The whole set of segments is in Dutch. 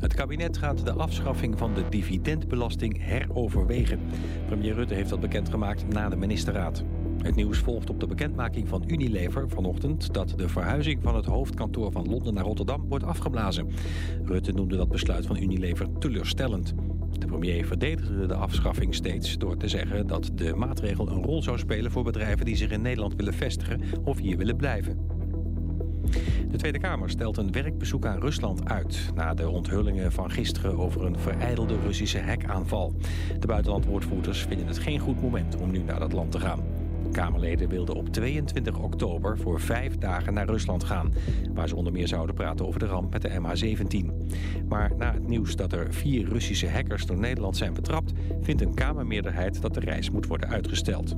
Het kabinet gaat de afschaffing van de dividendbelasting heroverwegen. Premier Rutte heeft dat bekendgemaakt na de ministerraad. Het nieuws volgt op de bekendmaking van Unilever vanochtend... dat de verhuizing van het hoofdkantoor van Londen naar Rotterdam wordt afgeblazen. Rutte noemde dat besluit van Unilever teleurstellend. De premier verdedigde de afschaffing steeds door te zeggen dat de maatregel een rol zou spelen voor bedrijven die zich in Nederland willen vestigen of hier willen blijven. De Tweede Kamer stelt een werkbezoek aan Rusland uit... na de onthullingen van gisteren over een vereidelde Russische hackaanval. De buitenlandwoordvoerders vinden het geen goed moment om nu naar dat land te gaan. Kamerleden wilden op 22 oktober voor vijf dagen naar Rusland gaan... waar ze onder meer zouden praten over de ramp met de MH17. Maar na het nieuws dat er vier Russische hackers door Nederland zijn betrapt... vindt een Kamermeerderheid dat de reis moet worden uitgesteld.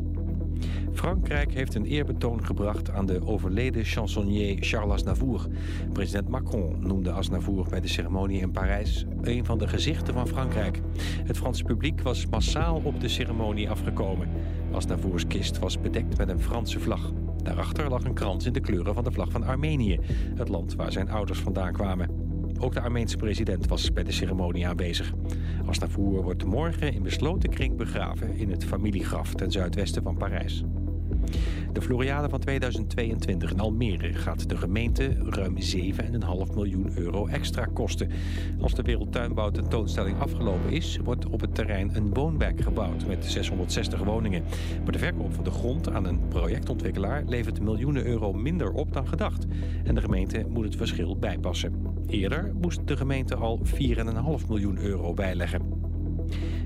Frankrijk heeft een eerbetoon gebracht aan de overleden chansonnier Charles Aznavour. President Macron noemde Aznavour bij de ceremonie in Parijs een van de gezichten van Frankrijk. Het Franse publiek was massaal op de ceremonie afgekomen. Aznavours kist was bedekt met een Franse vlag. Daarachter lag een krans in de kleuren van de vlag van Armenië, het land waar zijn ouders vandaan kwamen. Ook de Armeense president was bij de ceremonie aanwezig. Aznavour wordt morgen in besloten kring begraven in het familiegraf ten zuidwesten van Parijs. De Floriade van 2022 in Almere gaat de gemeente ruim 7,5 miljoen euro extra kosten. Als de Wereldtuinbouw tentoonstelling afgelopen is, wordt op het terrein een woonwijk gebouwd met 660 woningen. Maar de verkoop van de grond aan een projectontwikkelaar levert miljoenen euro minder op dan gedacht. En de gemeente moet het verschil bijpassen. Eerder moest de gemeente al 4,5 miljoen euro bijleggen.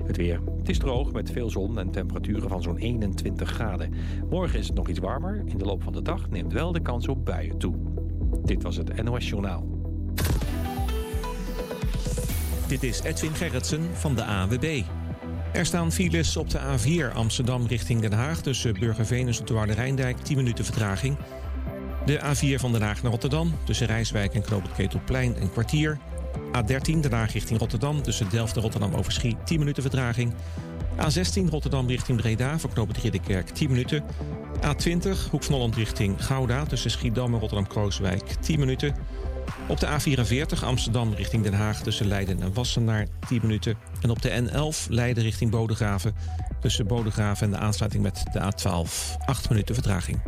Het weer. Het is droog met veel zon en temperaturen van zo'n 21 graden. Morgen is het nog iets warmer. In de loop van de dag neemt wel de kans op buien toe. Dit was het NOS Journaal. Dit is Edwin Gerritsen van de AWB. Er staan files op de A4 Amsterdam richting Den Haag... tussen Burgerveen en de Rijndijk, 10 minuten vertraging. De A4 van Den Haag naar Rotterdam tussen Rijswijk en Knoop Ketelplein een kwartier... A13 daarna richting Rotterdam tussen Delft en Rotterdam Overschie 10 minuten vertraging. A16 Rotterdam richting Breda voor knooppunt Ridderkerk 10 minuten. A20 Hoek van Holland richting Gouda tussen Schiedam en Rotterdam-Krooswijk 10 minuten. Op de A44 Amsterdam richting Den Haag tussen Leiden en Wassenaar 10 minuten. En op de N11 Leiden richting Bodegraven tussen Bodegraven en de aansluiting met de A12 8 minuten vertraging.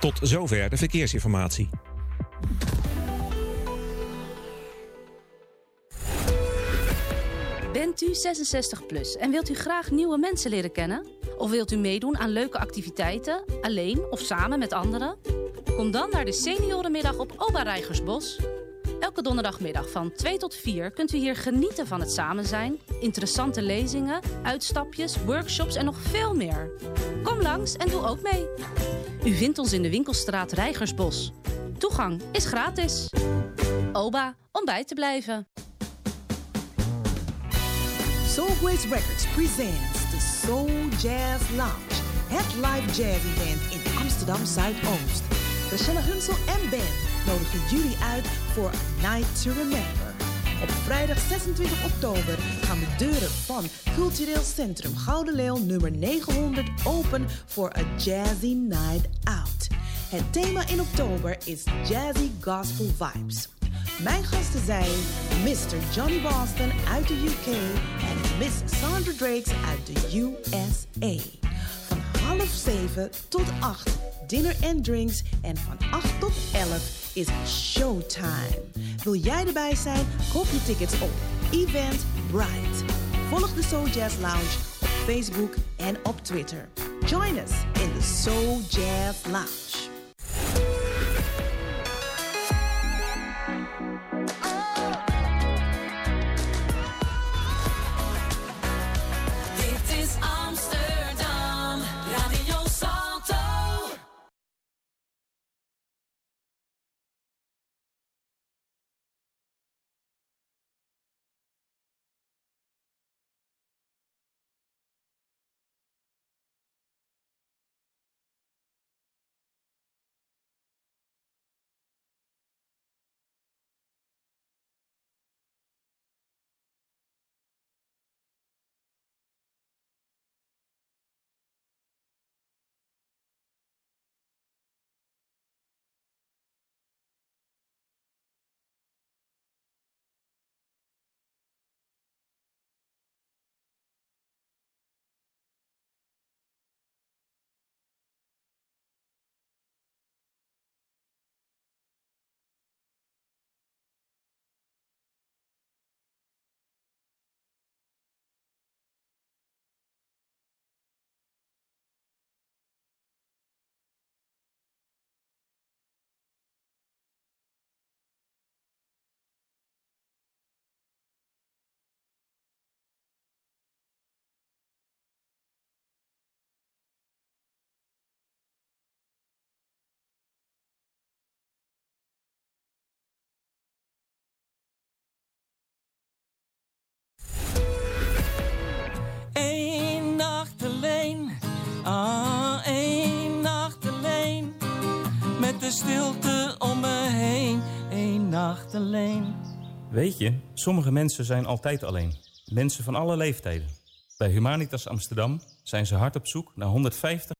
Tot zover de verkeersinformatie. Bent u 66 plus en wilt u graag nieuwe mensen leren kennen? Of wilt u meedoen aan leuke activiteiten, alleen of samen met anderen? Kom dan naar de seniorenmiddag op Oba Rijgersbos. Elke donderdagmiddag van 2 tot 4 kunt u hier genieten van het samen zijn, interessante lezingen, uitstapjes, workshops en nog veel meer. Kom langs en doe ook mee. U vindt ons in de winkelstraat Rijgersbos. Toegang is gratis. Oba, om bij te blijven. Soul Grace Records presents the Soul Jazz Lounge. Het live jazz event in Amsterdam Zuidoost. Rachelle Hunsel en band nodigen jullie uit voor A Night to Remember. Op vrijdag 26 oktober gaan de deuren van Cultureel Centrum Gouden Leeuw nummer 900 open voor A Jazzy Night Out. Het thema in oktober is Jazzy Gospel Vibes. Mijn gasten zijn Mr. Johnny Boston uit de UK en Miss Sandra Drakes uit de USA. Van half zeven tot acht dinner en drinks en van 8 tot 11 is showtime. Wil jij erbij zijn? Koop je tickets op Eventbrite. Volg de Soul Jazz Lounge op Facebook en op Twitter. Join us in the Soul Jazz Lounge. Alleen. Weet je, sommige mensen zijn altijd alleen. Mensen van alle leeftijden. Bij Humanitas Amsterdam zijn ze hard op zoek naar 150...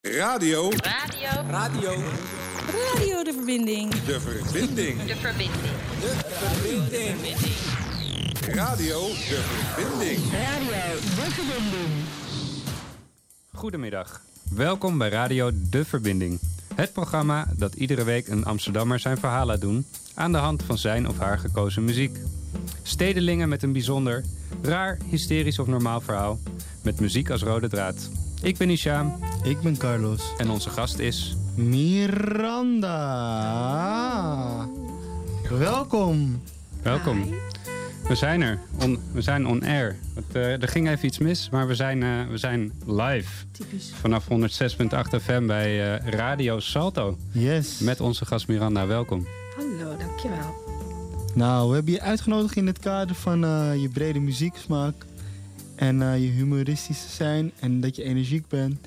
Radio. Radio. Radio. Radio de verbinding. De verbinding. De verbinding. De verbinding. Radio de verbinding. Radio de verbinding. Goedemiddag. Welkom bij Radio De Verbinding. Het programma dat iedere week een Amsterdammer zijn verhaal laat doen... aan de hand van zijn of haar gekozen muziek. Stedelingen met een bijzonder, raar, hysterisch of normaal verhaal... met muziek als rode draad. Ik ben Isham. Ik ben Carlos. En onze gast is... Miranda. Welkom. Welkom. We zijn er. On, we zijn on air. Het, uh, er ging even iets mis, maar we zijn, uh, we zijn live. Typisch. Vanaf 106.8 FM bij uh, Radio Salto. Yes. Met onze gast Miranda. Welkom. Hallo, dankjewel. Nou, we hebben je uitgenodigd in het kader van je brede muzieksmaak. En je humoristisch te zijn. En dat je energiek bent.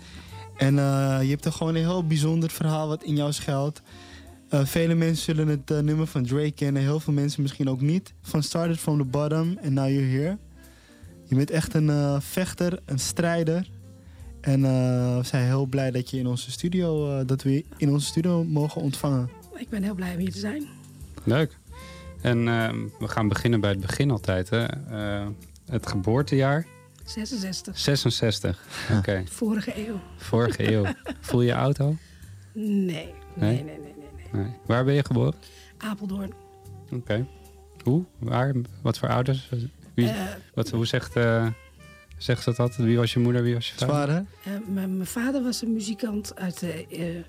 En je hebt er gewoon een heel bijzonder verhaal wat in jou schuilt. Uh, vele mensen zullen het uh, nummer van Drake kennen, heel veel mensen misschien ook niet. Van Started from the Bottom and Now You're Here. Je bent echt een uh, vechter, een strijder. En we zijn heel blij dat je in onze studio, dat we in onze studio mogen ontvangen. Ik ben heel blij om hier te zijn. Leuk. En we gaan beginnen bij het begin altijd. Hè? het geboortejaar. 66. 66, oké. Okay. Vorige eeuw. Vorige eeuw. Voel je je auto? Nee, nee, nee, nee. nee. Nee. Waar ben je geboren? Apeldoorn. Oké. Okay. Hoe? Waar? Wat voor ouders? Wie, uh, wat, hoe zegt, uh, zegt ze dat altijd? Wie was je moeder, wie was je vader? Zwaar, hè? Uh, mijn vader was een muzikant uit de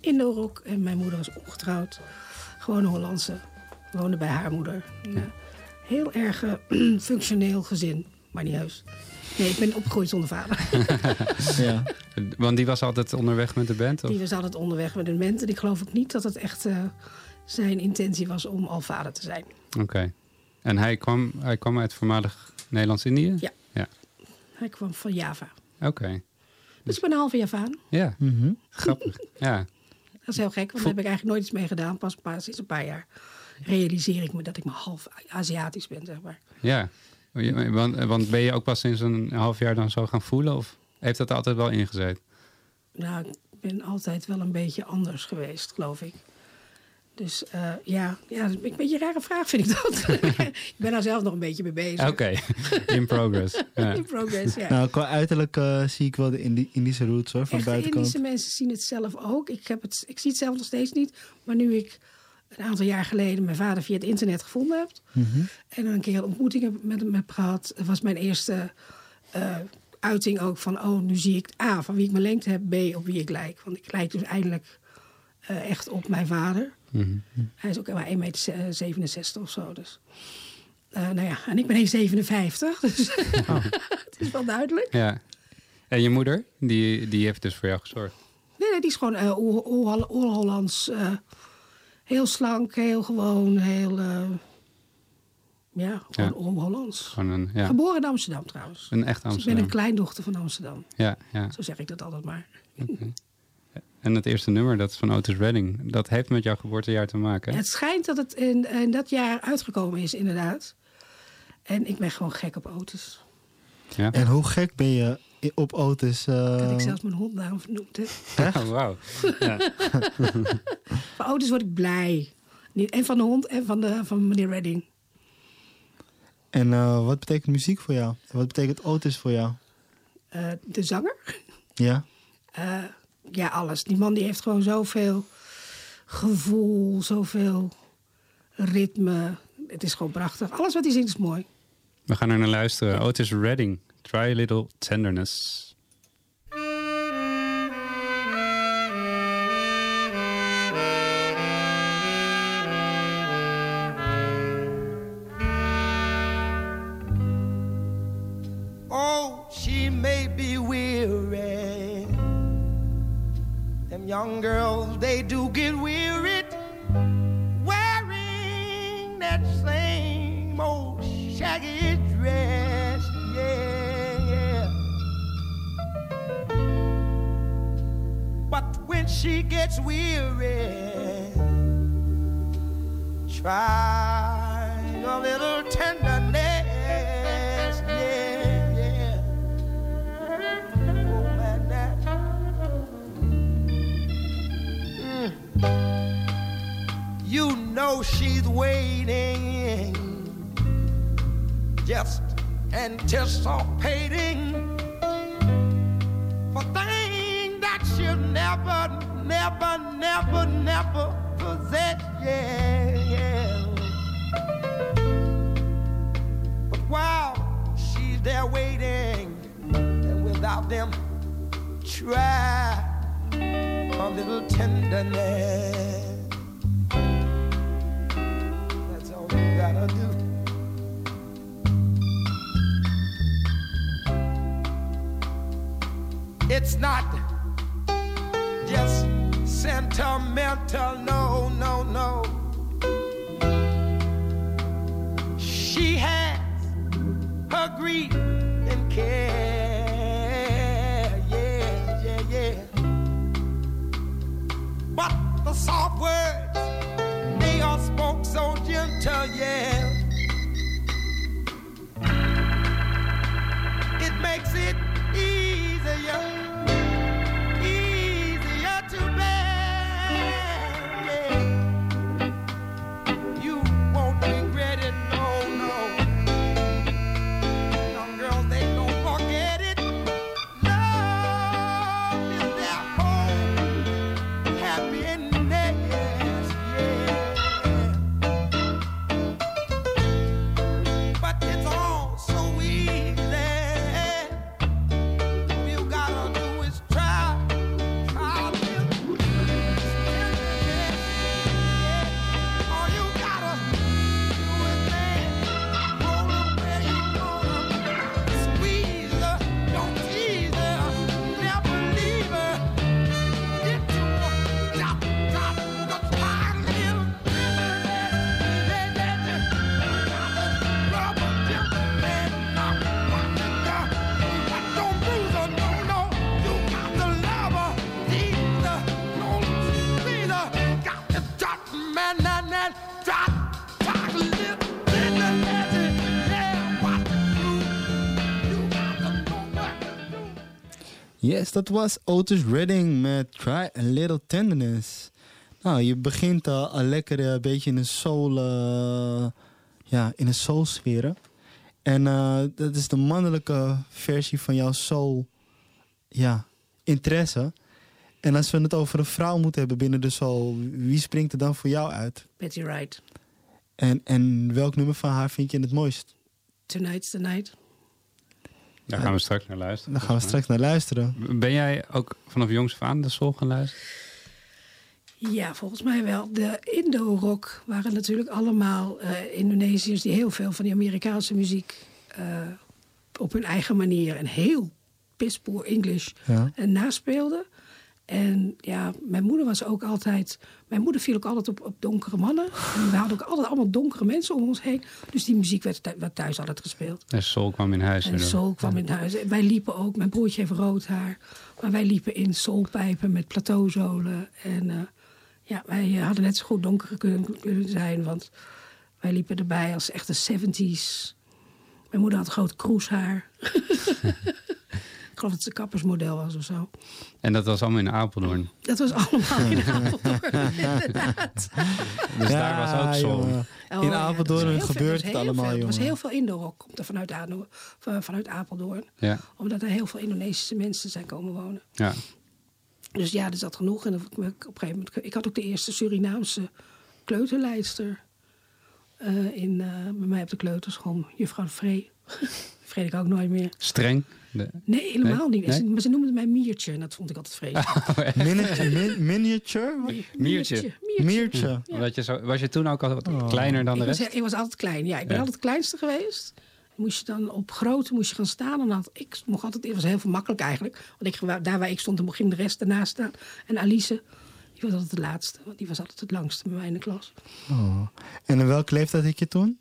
Indo-rock. En mijn moeder was ongetrouwd. Gewoon een Hollandse. Woonde bij haar moeder. Ja. Heel erg functioneel gezin. Maar niet heus. Nee, ik ben opgegroeid zonder vader. ja. Want die was altijd onderweg met de band? Of? Die was altijd onderweg met de band. En ik geloof ook niet dat het echt uh, zijn intentie was om al vader te zijn. Oké. Okay. En hij kwam, hij kwam uit voormalig Nederlands-Indië? Ja. ja. Hij kwam van Java. Oké. Okay. Dus ik ben een halve Javaan. Ja, mm -hmm. grappig. ja. Dat is heel gek, want daar heb ik eigenlijk nooit iets mee gedaan. Pas, pas sinds een paar jaar realiseer ik me dat ik maar half Aziatisch ben, zeg maar. Ja, want, want ben je ook pas sinds een half jaar dan zo gaan voelen? Of heeft dat altijd wel ingezet? Nou, ik ben altijd wel een beetje anders geweest, geloof ik. Dus uh, ja, ja, een beetje een rare vraag vind ik dat. ik ben daar zelf nog een beetje mee bezig. Oké, okay. in progress. Ja. In progress, ja. Nou, qua uiterlijk uh, zie ik wel de Indi Indische roots hoor, van Echt, de buitenkant. Indische mensen zien het zelf ook. Ik, heb het, ik zie het zelf nog steeds niet. Maar nu ik een aantal jaar geleden mijn vader via het internet gevonden heb. Mm -hmm. En een keer een ontmoeting heb met hem heb gehad. Dat was mijn eerste uh, uiting ook van... oh, nu zie ik A, van wie ik me lengte heb. B, op wie ik lijk. Want ik lijk dus eindelijk uh, echt op mijn vader. Mm -hmm. Hij is ook maar 1,67 meter of zo. Dus. Uh, nou ja, en ik ben 1,57. Dus oh. het is wel duidelijk. Ja. En je moeder, die, die heeft dus voor jou gezorgd? Nee, nee die is gewoon uh, Oer-Hollands... Heel slank, heel gewoon, heel... Uh, ja, gewoon ja. Hollands. Ja. Geboren in Amsterdam trouwens. Een echt Amsterdam. Dus ik ben een kleindochter van Amsterdam. Ja, ja. Zo zeg ik dat altijd maar. Okay. En het eerste nummer, dat is van Otis Redding. Dat heeft met jouw geboortejaar te maken. Het schijnt dat het in, in dat jaar uitgekomen is, inderdaad. En ik ben gewoon gek op Otis. Ja. En hoe gek ben je op Otis? Uh... Dat ik zelfs mijn hond daarom vernoemd heb. Oh, wauw. Ja. van Otis word ik blij. En van de hond en van, de, van meneer Redding. En uh, wat betekent muziek voor jou? Wat betekent Otis voor jou? Uh, de zanger? Ja. Ja, alles. Die man die heeft gewoon zoveel gevoel, zoveel ritme. Het is gewoon prachtig. Alles wat hij zingt is mooi. We gaan er naar luisteren. Otis Redding, Try a Little Tenderness. Young girls, they do get weary wearing that same old shaggy dress. Yeah, yeah. But when she gets weary, Try a little tenderness. Know she's waiting, just anticipating for things that she'll never, never, never, never possess. Yeah, yeah. But while she's there waiting, and without them, try a little tenderness. Do. It's not just sentimental, no, no, no. She has her grief Yes, dat was Otis Redding met Try a Little Tenderness. Nou, je begint al, lekker een beetje in een soul, eh, ja, in een soul sferen. En eh, dat is de mannelijke versie van jouw soul, ja, interesse. En als we het over een vrouw moeten hebben binnen de soul, wie springt er dan voor jou uit? Betty Wright. En, en welk nummer van haar vind je het mooist? Tonight's the night. Daar gaan we straks naar luisteren. Daar gaan we straks naar luisteren. Ben jij ook vanaf jongs af aan de soul gaan luisteren? Ja, volgens mij wel. De Indo-rock waren natuurlijk allemaal eh, Indonesiërs die heel veel van die Amerikaanse muziek eh, op hun eigen manier en heel pispoor English Ja. en naspeelden. En ja, mijn moeder was ook altijd. Mijn moeder viel ook altijd op, op donkere mannen. En we hadden ook altijd allemaal donkere mensen om ons heen. Dus die muziek werd, thu- werd thuis altijd gespeeld. En soul kwam in huis. En weer. soul kwam in huis. Wij liepen ook, mijn broertje heeft rood haar. Maar wij liepen in soulpijpen met plateauzolen. En eh, ja, wij eh, hadden net zo goed donker kunnen, kunnen zijn. Want wij liepen erbij als echte 70s. Mijn moeder had groot kroeshaar. Ik geloof dat ze een kappersmodel was of zo. En dat was allemaal in Apeldoorn. Dat was allemaal in Apeldoorn, inderdaad. Dus daar was ook jongen. Oh, In ja, Apeldoorn veel- gebeurt er het was heel allemaal, veel- Er was heel veel Indo-rock komt er vanuit, vanuit Apeldoorn. Ja. Omdat er heel veel Indonesische mensen zijn komen wonen. Ja. Dus ja, er zat genoeg. En op een gegeven moment, ik had ook de eerste Surinaamse kleuterleidster eh, in, eh, bij mij op de kleuterschool, juffrouw Vree. Vergeet ik ook nooit meer. Streng. Nee, helemaal Nee? niet. Ze- Maar ze noemden mij Miertje en dat vond ik altijd vreselijk. Miniature? min- miniature? Miertje. Miertje. Omdat je zo, was je toen ook al wat kleiner dan de ik, was, rest? ik was altijd klein. Ja, ik ben Ja. altijd het kleinste geweest. Moest je dan op grote moest je gaan staan. En dan had ik mocht altijd, het was heel veel makkelijk eigenlijk. Want ik, daar waar ik stond, dan ging de rest ernaast staan. En Alice, die was altijd de laatste. Want die was altijd het langste bij mij in de klas. Oh. En in welke leeftijd had je toen?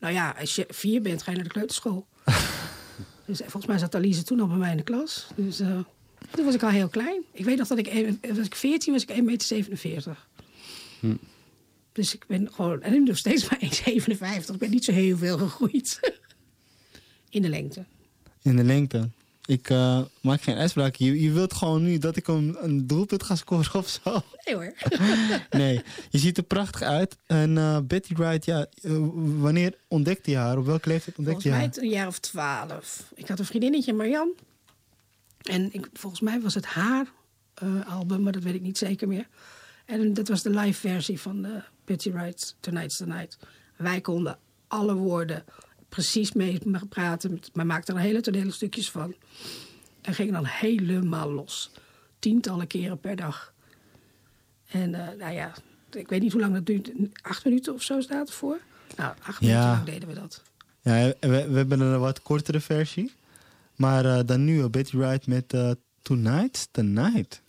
Nou ja, als je vier bent, ga je naar de kleuterschool. dus eh, volgens mij zat Alize toen al bij mij in de klas. Dus eh, toen was ik al heel klein. Ik weet nog dat ik, eh, was ik 14 was ik 1,47 meter. 47. Hm. Dus ik ben gewoon, en ik ben nog steeds maar 1,57. Ik ben niet zo heel veel gegroeid. in de lengte. In de lengte. Ik eh, maak geen uitspraak. Je, je wilt gewoon nu dat ik een, een doelpunt ga scoren of zo. Nee hoor. nee, je ziet er prachtig uit. En eh, Betty Wright, ja, eh, wanneer ontdekte je haar? Op welke leeftijd ontdekte je haar? Volgens mij een jaar of twaalf. Ik had een vriendinnetje, Marian. En ik, volgens mij was het haar album, maar dat weet ik niet zeker meer. En dat was de live versie van Betty Wright's Tonight's the Night. Wij konden alle woorden precies mee praten. Maar maakte er hele tonele stukjes van. En ging dan helemaal los. Tientallen keren per dag. En eh, nou ja, ik weet niet hoe lang dat duurt. Acht minuten of zo staat ervoor. Nou, acht minuten lang deden we dat. Ja, we, we hebben een wat kortere versie. Maar eh, dan nu, Betty ride met eh, Tonight, Tonight.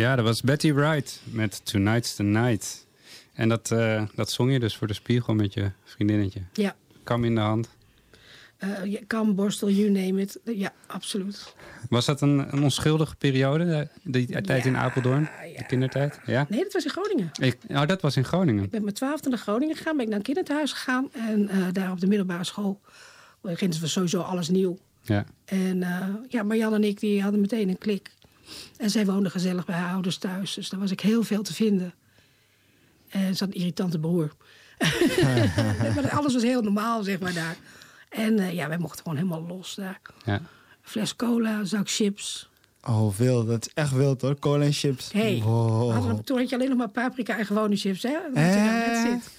Ja, dat was Betty Wright met Tonight's the Night. En dat, eh, dat zong je dus voor de spiegel met je vriendinnetje. Ja. Kam in de hand. Uh, kam, borstel, you name it. Ja, absoluut. Was dat een, een onschuldige periode, eh, die tijd in Apeldoorn? De kindertijd? Ja? Nee, dat was in Groningen. Ik, oh, dat was in Groningen. Ik ben met twaalfde naar Groningen gegaan, ben ik naar een kinderthuis gegaan. En daar op de middelbare school begint het sowieso alles nieuw. Ja. En uh, ja, Marjan en ik die hadden meteen een klik. En zij woonde gezellig bij haar ouders thuis. Dus daar was ik heel veel te vinden. En ze had een irritante broer. maar alles was heel normaal, zeg maar, daar. En eh, ja, wij mochten gewoon helemaal los daar. Ja. Fles cola, zak chips. Oh, wild. Dat is echt wild hoor. Cola en chips. Hey, Wow. hadden we- toen had je alleen nog maar paprika en gewone chips, hè? Dat Eh? zit.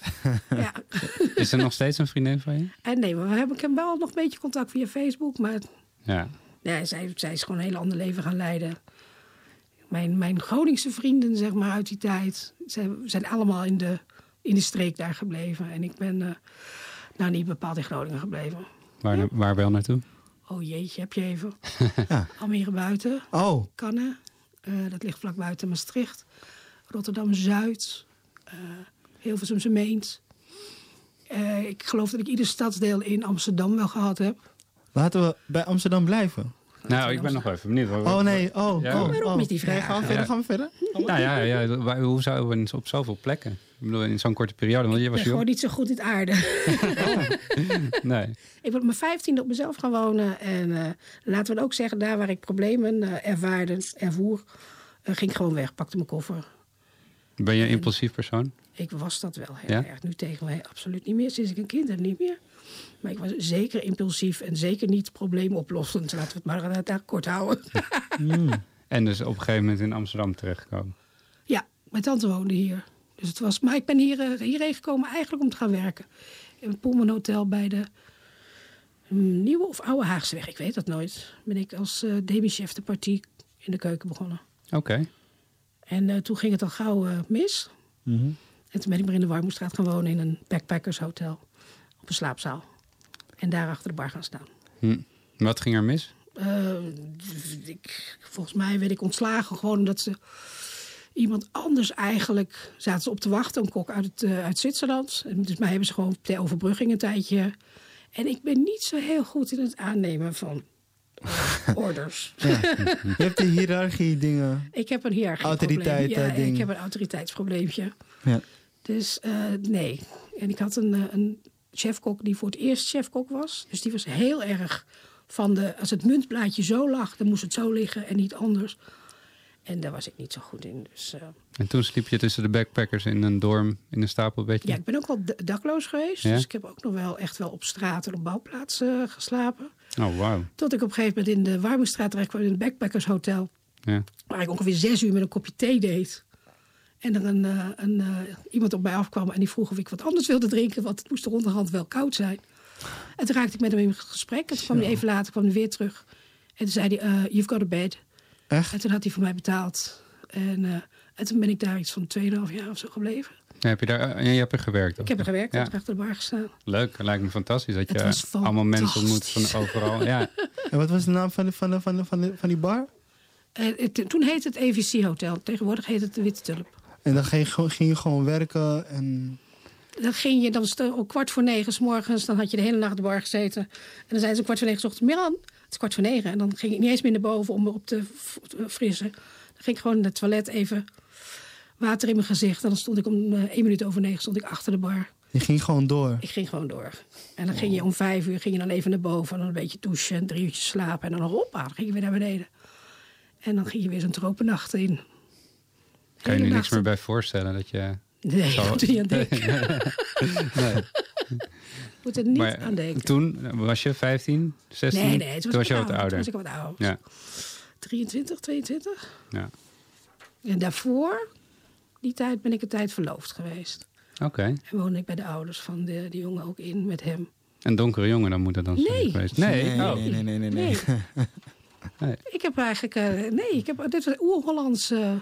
Ja. Is er nog steeds een vriendin van je? En nee, maar we hebben ik heb wel nog een beetje contact via Facebook. Maar Ja. nee, zij, zij is gewoon een heel ander leven gaan leiden. Mijn, mijn Groningse vrienden, zeg maar, uit die tijd... Ze zijn allemaal in de, in de streek daar gebleven. En ik ben eh, nou niet bepaald in Groningen gebleven. Waar, waar wel naartoe? Oh jeetje, heb je even. Almere buiten. Oh. Kannen. Eh, dat ligt vlak buiten Maastricht. Rotterdam-Zuid. eh Hilversumse Meent. Eh, ik geloof dat ik ieder stadsdeel in Amsterdam wel gehad heb. Laten we bij Amsterdam blijven. Nou, ik ben nog even benieuwd. Oh nee, oh, Ja. oh, Waarom oh. die vraag? Nee, gaan we verder, Ja. gaan we verder? Nou ja, ja, hoe zouden we op zoveel plekken? Ik bedoel, in zo'n korte periode. Want je Ik was ben gewoon niet zo goed in het aarde. Nee. ik ben op mijn vijftiende op mezelf gaan wonen. En eh, laten we ook zeggen, daar waar ik problemen eh, ervaarde, ervoer... eh, ging ik gewoon weg, pakte mijn koffer. Ben je een impulsief persoon? Ik was dat wel heel Ja? erg. Nu tegen mij absoluut niet meer. Sinds ik een kind heb, niet meer. Maar ik was zeker impulsief en zeker niet probleemoplossend. Laten we het maar daar kort houden. En dus op een gegeven moment in Amsterdam terechtgekomen. ja, mijn tante woonde hier. Dus het was, maar ik ben hier, eh, hierheen gekomen eigenlijk om te gaan werken. In een Pullman Hotel bij de mm, Nieuwe of Oude Haagseweg. Ik weet dat nooit. Ben ik als eh demi-chef de partie in de keuken begonnen. Oké. En eh, toen ging het al gauw eh, mis. En toen ben ik maar in de Warmoestraat gaan wonen in een backpackershotel. Op een slaapzaal. En daar achter de bar gaan staan. Hm. Wat ging er mis? Eh, ik, volgens mij werd ik ontslagen gewoon omdat ze iemand anders eigenlijk zaten ze op te wachten. Een kok uit, het, uit Zwitserland. En dus mij hebben ze gewoon ter overbrugging een tijdje. En ik ben niet zo heel goed in het aannemen van orders. Ja. Je hebt de hiërarchie dingen. Ik heb een hiërarchie Autoriteit, Ja, eh, ding. ik heb een autoriteitsprobleempje. Ja. Dus eh, nee. En ik had een, eh, een chefkok die voor het eerst chefkok was. Dus die was heel erg van de... Als het muntblaadje zo lag, dan moest het zo liggen en niet anders. En daar was ik niet zo goed in. Dus eh, En toen sliep je tussen de backpackers in een dorm in een stapelbedje. ja, ik ben ook wel dakloos geweest. Ja? Dus ik heb ook nog wel echt wel op straat en op bouwplaatsen eh, geslapen. Oh, wauw. Tot ik op een gegeven moment in de Warmoestraat terecht kwam... in een backpackershotel. Ja. Waar ik ongeveer zes uur met een kopje thee deed. En er een, eh, een, iemand op mij afkwam en die vroeg of ik wat anders wilde drinken. Want het moest er onderhand wel koud zijn. En toen raakte ik met hem in gesprek. En toen kwam hij even later kwam hij weer terug. En toen zei hij, you've got a bed. Echt? En toen had hij voor mij betaald. En, eh, en toen ben ik daar iets van 2,5 jaar of zo gebleven. Ja, heb je, daar, en je hebt er gewerkt? Ik heb er gewerkt, Ja. heb er achter de bar gestaan. Leuk, lijkt me fantastisch dat Het je allemaal mensen ontmoet van overal. Ja. En wat was de naam van, de, van, de, van, de, van, de, van die bar? En het- toen heette het EVC Hotel. Tegenwoordig heet het de Witte Tulp. En dan ging je, gewoon- ging je gewoon werken en... Dan ging je, dan was het om kwart voor negen s morgens. Dan had je de hele nacht op de bar gezeten. En dan zeiden ze kwart voor negen s ochtends. Miran, het is kwart voor negen. En dan ging ik niet eens meer naar boven om me op te frissen. Dan ging ik gewoon in het toilet even water in mijn gezicht. En dan stond ik om eh, één minuut over negen stond ik achter de bar. Je ging gewoon door. Ik ging gewoon door. En dan ging je om vijf uur ging je dan even naar boven. En dan een beetje douchen en drie uurtjes slapen. En dan hoppa, dan ging je weer naar beneden. En dan ging je weer zo'n tropennacht in. Kan je nu niks meer bij voorstellen dat je... Nee, zo- ik moet er niet aan denken. nee. Moet er niet Maar aan denken. toen was je 15, 16? Nee, nee, toen was, was je wat oud. ouder. Toen was ik wat oud. Ja, 23, 22. ja. En daarvoor, die tijd, ben ik een tijd verloofd geweest. Oké. En woonde ik bij de ouders van de, die jongen ook in met hem. Een donkere jongen, dan moet dat dan zijn Nee. geweest. Nee, Nee, oh. nee, nee, nee, nee. Nee. Nee. Ik heb eigenlijk, eh, nee, ik heb, dit was oer-Hollands, eh,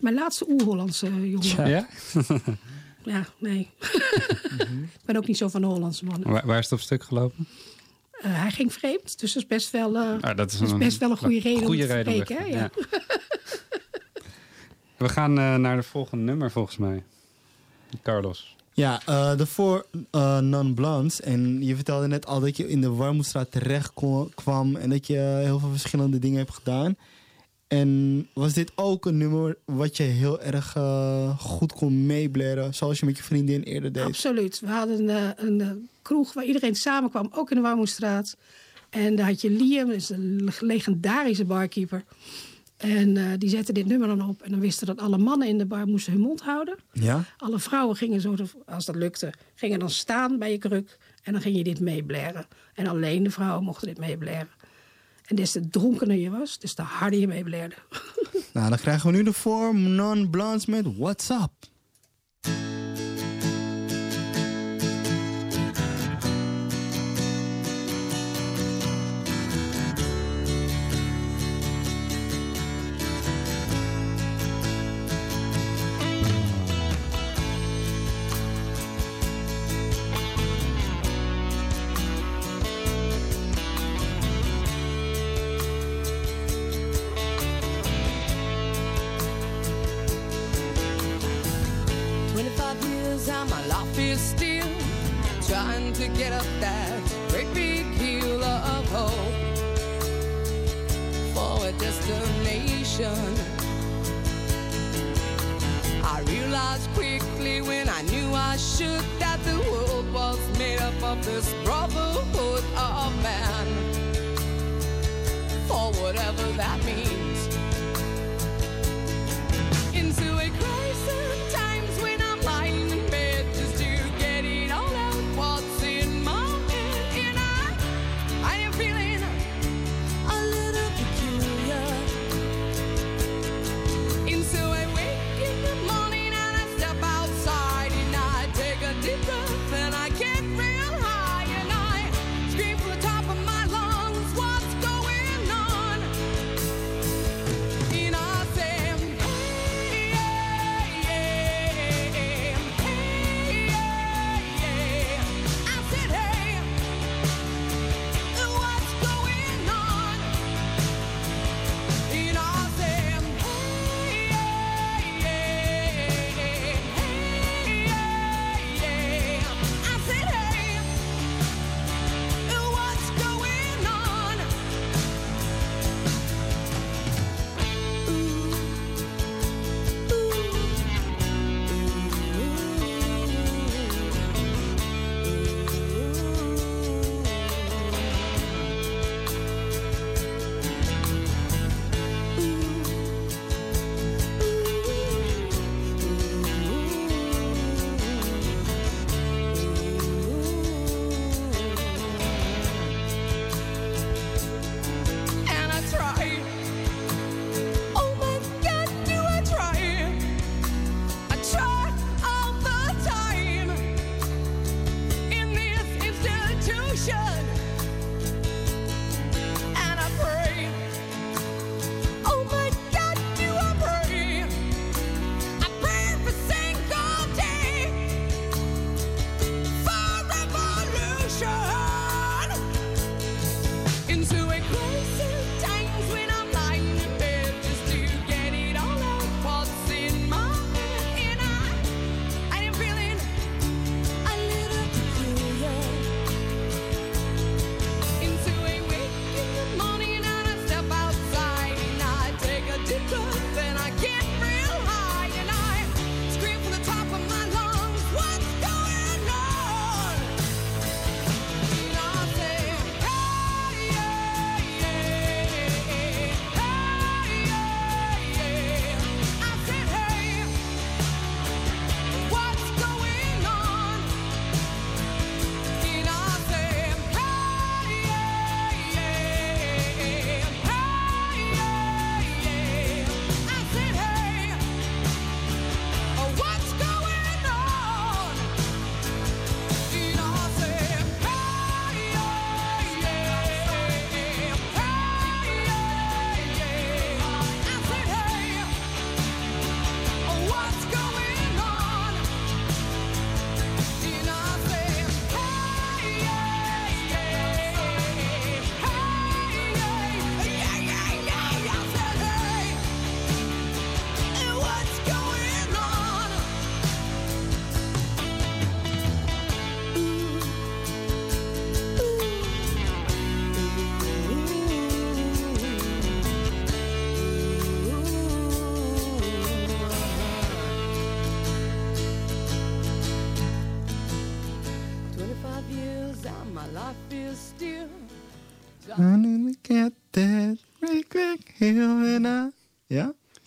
mijn laatste oer-Hollandse jongen. Ja? Ja, nee. ik ben ook niet zo van de Hollandse mannen. Waar, waar is het op stuk gelopen? Eh, hij ging vreemd, dus dat is best wel, eh, Ah, dat is, dat is best wel een goede reden om goede te reden om weg spreken. Ja. We gaan eh, naar de volgende nummer volgens mij. Carlos. Ja, eh, de voor eh, non-blondes. En je vertelde net al dat je in de Warmoestraat terecht kwam en dat je heel veel verschillende dingen hebt gedaan. En was dit ook een nummer wat je heel erg eh, goed kon meeblaren, zoals je met je vriendin eerder deed? Absoluut. We hadden een, een, eh, kroeg waar iedereen samenkwam, ook in de Warmoestraat. En daar had je Liam, dat is een legendarische barkeeper. En eh, die zette dit nummer dan op. En dan wisten dat alle mannen in de bar moesten hun mond houden. Ja? Alle vrouwen gingen zo, als dat lukte, gingen dan staan bij je kruk. En dan ging je dit meeblaren. En alleen de vrouwen mochten dit meeblaren. En des te dronkener je was, des te harder je meeblerde. Nou, dan krijgen we nu de voor non-blondes met What's Up.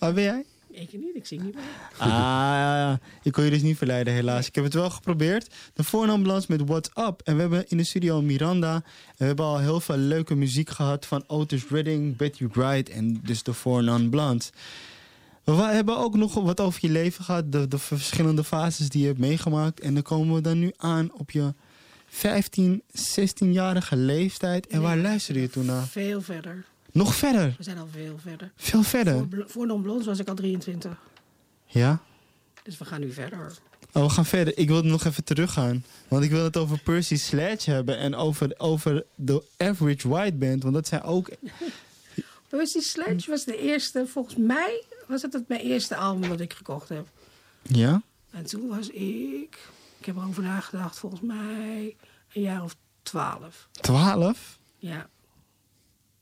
Waar ben jij? Ik niet, ik zing niet meer. Ah, ik kon je dus niet verleiden helaas. Ik heb het wel geprobeerd. De voornaambalans met What's Up. En we hebben in de studio Miranda. En we hebben al heel veel leuke muziek gehad van Otis Redding, Betty Wright en dus de voornaam Blunt. We hebben ook nog wat over je leven gehad. De, de verschillende fases die je hebt meegemaakt. En dan komen we dan nu aan op je 15, 16-jarige leeftijd. En waar luisterde je toen naar? Veel verder. Nog verder? We zijn al veel verder. Veel verder? Voor, voor Non Blondes was ik al 23. Ja? Dus we gaan nu verder. Oh, we gaan verder. Ik wil nog even teruggaan. Want ik wil het over Percy Sledge hebben. En over, over de Average White Band. Want dat zijn ook... Percy Sledge was de eerste, volgens mij was het het mijn eerste album dat ik gekocht heb. Ja? En toen was ik, ik heb erover nagedacht, volgens mij een jaar of twaalf. Twaalf? Ja.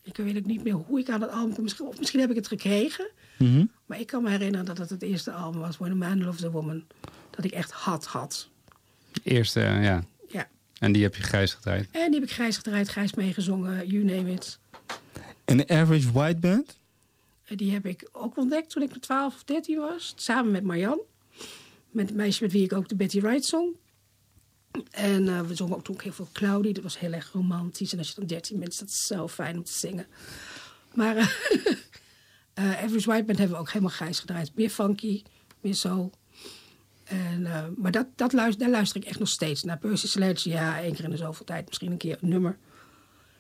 Ik weet ook niet meer hoe ik aan het album kwam. Misschien, of misschien heb ik het gekregen. Mhm. Maar ik kan me herinneren dat het het eerste album was, When a Man Loves a Woman. Dat ik echt had, had. Eerste, eh, ja. Ja. En die heb je grijs gedraaid. En die heb ik grijs gedraaid, grijs meegezongen, you name it. En de Average White Band? En die heb ik ook ontdekt toen ik 12 of 13 was. Samen met Marjan. Met het meisje met wie ik ook de Betty Wright zong. En eh, we zongen ook toen heel veel Cloudy. Dat was heel erg romantisch. En als je dan 13 bent, is dat zo fijn om te zingen. Maar eh eh, Average White Band hebben we ook helemaal grijs gedraaid. Meer funky, meer soul. En, eh, maar dat, dat luister, daar luister ik echt nog steeds naar. Percy Sledge, ja, één keer in de zoveel tijd. Misschien een keer een nummer.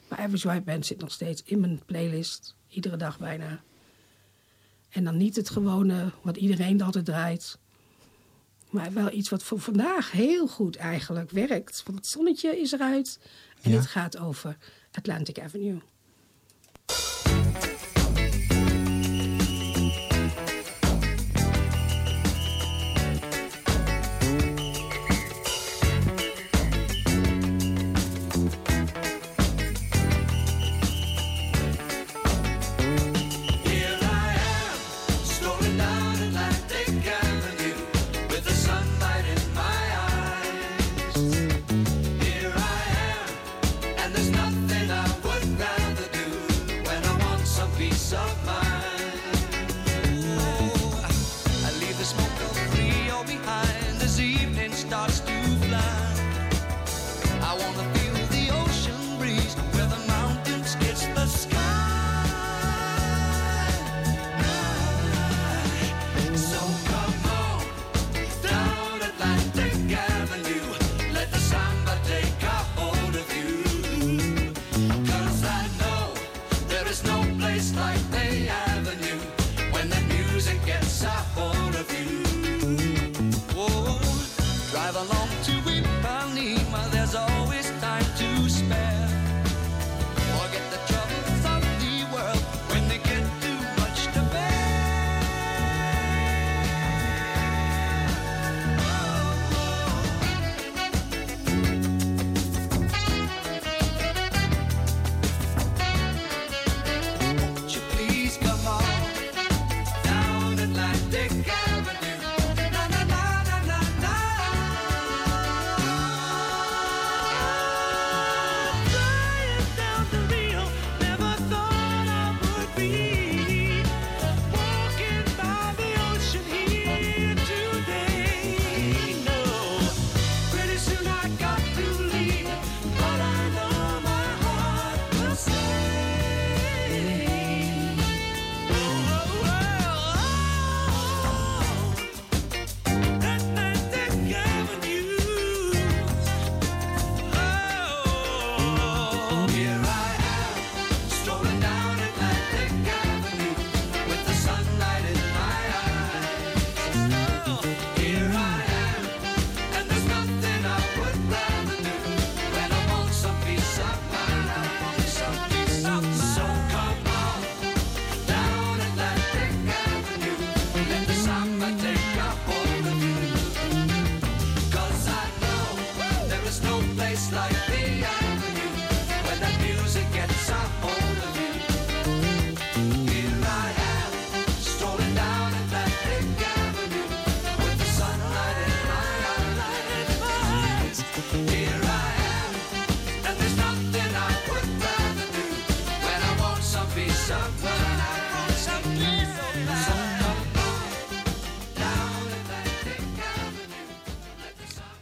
Maar Average White Band zit nog steeds in mijn playlist. Iedere dag bijna. En dan niet het gewone wat iedereen altijd draait. Maar wel iets wat voor vandaag heel goed eigenlijk werkt. Want het zonnetje is eruit. En Ja. het gaat over Atlantic Avenue.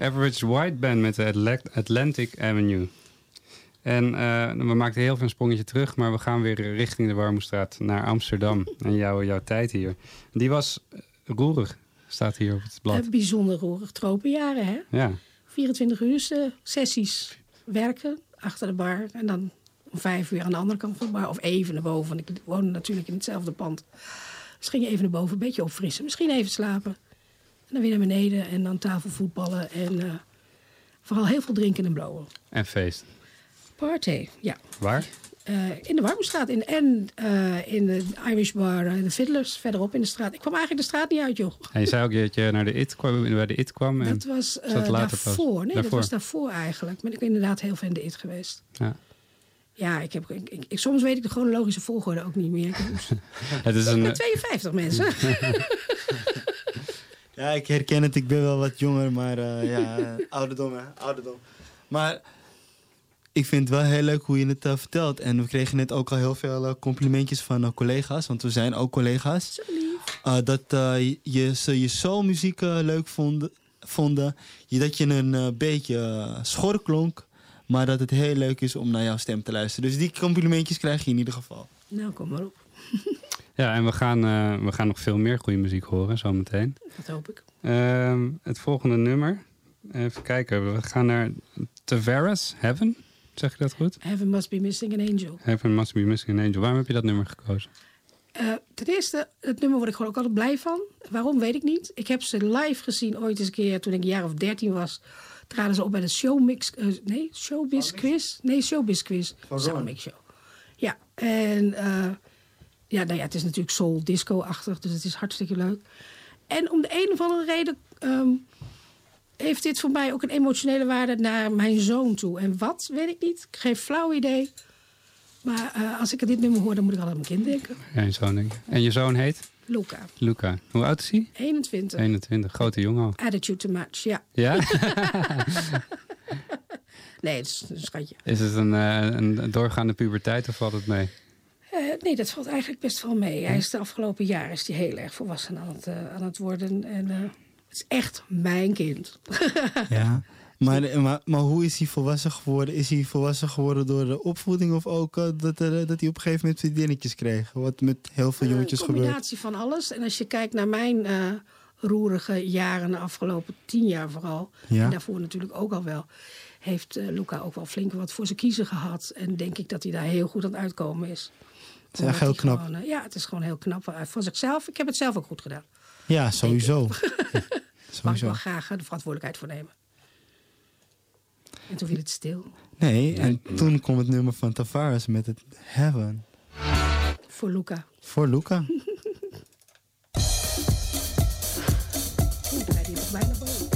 Average White Band met de Atla- Atlantic Avenue. En eh, we maakten heel veel een sprongetje terug, maar we gaan weer richting de Warmoestraat naar Amsterdam. En jouw, jouw tijd hier. Die was eh, roerig, staat hier op het blad. Eh, bijzonder roerig tropenjaren, hè? Ja, 24 uur sessies werken achter de bar. En dan om vijf uur aan de andere kant van de bar. Of even naar boven. Want ik woonde natuurlijk in hetzelfde pand. Dus ging je even naar boven, een beetje opfrissen. Misschien even slapen. En dan weer naar beneden. En dan tafelvoetballen. En eh, vooral heel veel drinken en blowen. en feest. Party, ja. Waar? Eh, in de Warmoestraat. In, en eh, in de Irish Bar, eh, de Fiddlers, verderop in de straat. Ik kwam eigenlijk de straat niet uit, joh. En je zei ook dat je naar de IT kwam, bij de IT kwam. En Dat was daarvoor. Nee, dat was daarvoor eigenlijk. Ben ik inderdaad heel veel in de IT geweest. Ja. Ja, ik heb, ik, ik- soms weet ik de chronologische volgorde ook niet meer. Het is ben een, 52 mensen. Ja, ik herken het. Ik ben wel wat jonger, maar eh, ja, ouderdom, hè. Ouderdom. Maar ik vind het wel heel leuk hoe je het eh, vertelt. En we kregen net ook al heel veel eh, complimentjes van collega's, want we zijn ook collega's. Dat je, ze je soulmuziek eh, leuk vonden, vonden. Je, dat je een beetje schor klonk, maar dat het heel leuk is om naar jouw stem te luisteren. Dus die complimentjes krijg je in ieder geval. nou, kom maar op. ja, en we gaan, eh, we gaan nog veel meer goede muziek horen zometeen. Dat hoop ik. Ehm, het volgende nummer. Even kijken. We gaan naar Tavares Heaven. Zeg je dat goed? Heaven must be missing an angel. Heaven Must Be Missing an Angel. Waarom heb je dat nummer gekozen? Eh, ten eerste, het nummer word ik gewoon ook altijd blij van. Waarom, weet ik niet. Ik heb ze live gezien ooit eens een keer toen ik een jaar of dertien was. Traden ze op bij de Showmix... eh, nee, Showbiz Quiz? Nee, Showbiz Quiz. Soundmix Show. Ja, en eh, ja, nou ja, het is natuurlijk soul disco-achtig, dus het is hartstikke leuk. En om de een of andere reden ehm, heeft dit voor mij ook een emotionele waarde naar mijn zoon toe. En wat, weet ik niet. Ik geef flauw idee. Maar eh, als ik dit nummer hoor, dan moet ik altijd aan mijn kind denken. Ja, je zoon denk ik. En je zoon heet? Luca, Luca. Hoe oud is hij? 21. 21. Grote jongen al. Attitude to match, ja. Ja? Nee, het is een schatje. is het een, eh, een doorgaande puberteit of valt het mee? Eh, nee, dat valt eigenlijk best wel mee. Hij is de afgelopen jaren is hij heel erg volwassen aan het, eh, aan het worden. En eh, het is echt mijn kind. Ja. Maar, maar, maar hoe is hij volwassen geworden? Is hij volwassen geworden door de opvoeding of ook dat, er, dat hij op een gegeven moment vriendinnetjes kreeg? Wat met heel veel jongetjes Een gebeurt. combinatie van alles. En als je kijkt naar mijn roerige jaren, de afgelopen tien jaar vooral. Ja. En daarvoor natuurlijk ook al wel. Heeft Luca ook wel flink wat voor zijn kiezen gehad. En denk ik dat hij daar heel goed aan uitkomen is. Het is echt heel knap. gewoon, eh, ja, het is gewoon heel knap. eh, Van zichzelf. Ik heb het zelf ook goed gedaan. Ja, sowieso. Mag ik wel graag eh, de verantwoordelijkheid voor nemen. En toen viel het stil. Nee, en toen kwam het nummer van Tavares met het Heaven. Voor Luca. Voor Luca. Bijna boven.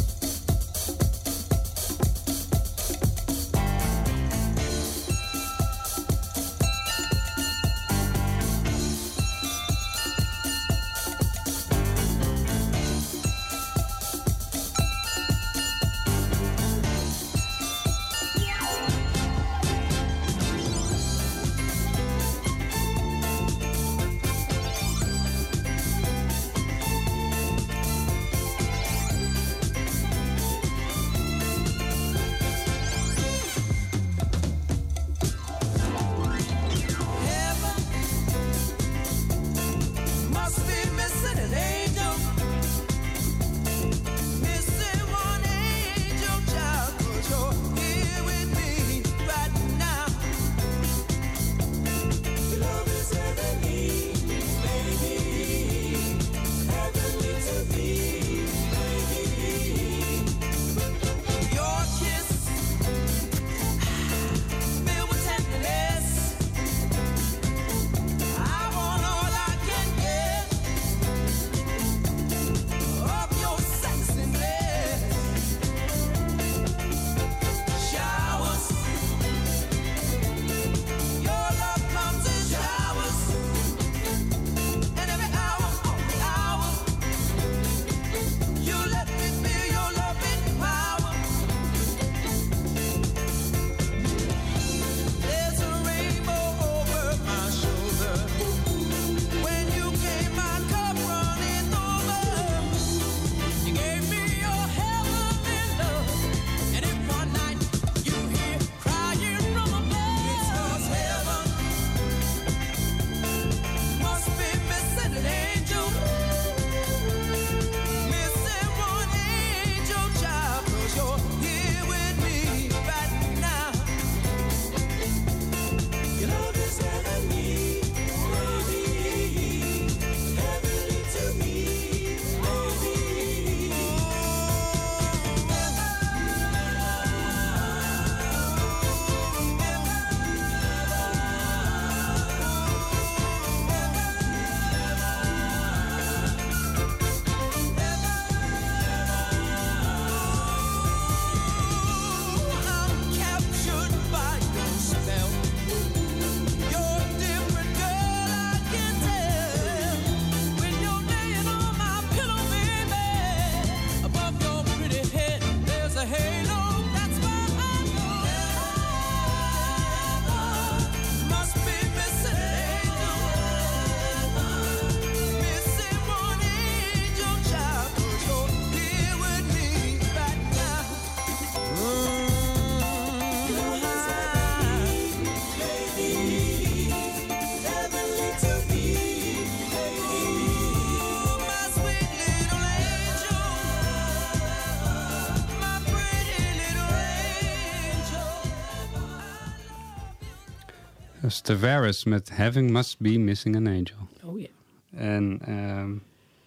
Tavares met Having Must Be Missing an Angel. Oh ja. En ehm,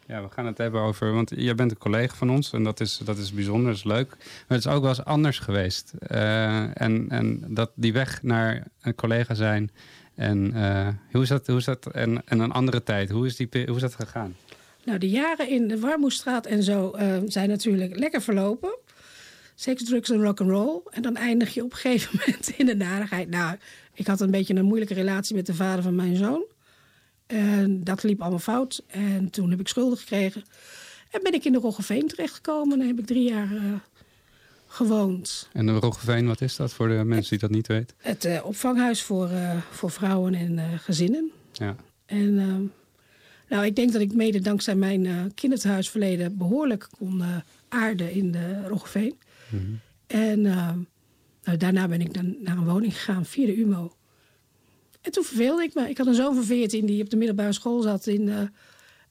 ja, we gaan het hebben over... Want jij bent een collega van ons en dat is, dat is bijzonder, dat is leuk. Maar het is ook wel eens anders geweest. Eh, en, en dat die weg naar een collega zijn... En eh, hoe is dat? Hoe is dat? En, en een andere tijd, hoe is, die, hoe is dat gegaan? Nou, de jaren in de Warmoestraat en zo eh, zijn natuurlijk lekker verlopen. Seks, drugs en rock'n'roll. En dan eindig je op een gegeven moment in de narigheid. Nou, ik had een beetje een moeilijke relatie met de vader van mijn zoon. En dat liep allemaal fout. En toen heb ik schulden gekregen. En ben ik in de Roggeveen terechtgekomen. En heb ik drie jaar eh, gewoond. En de Roggeveen, wat is dat voor de mensen die dat niet weten? Het eh, opvanghuis voor, eh, voor vrouwen en gezinnen. Ja. En nou, ik denk dat ik mede dankzij mijn kinderthuisverleden behoorlijk kon aarden in de Roggeveen. En ehm, nou, daarna ben ik dan naar een woning gegaan via de UMO. En toen verveelde ik me. Ik had een zoon van 14 die op de middelbare school zat in, eh,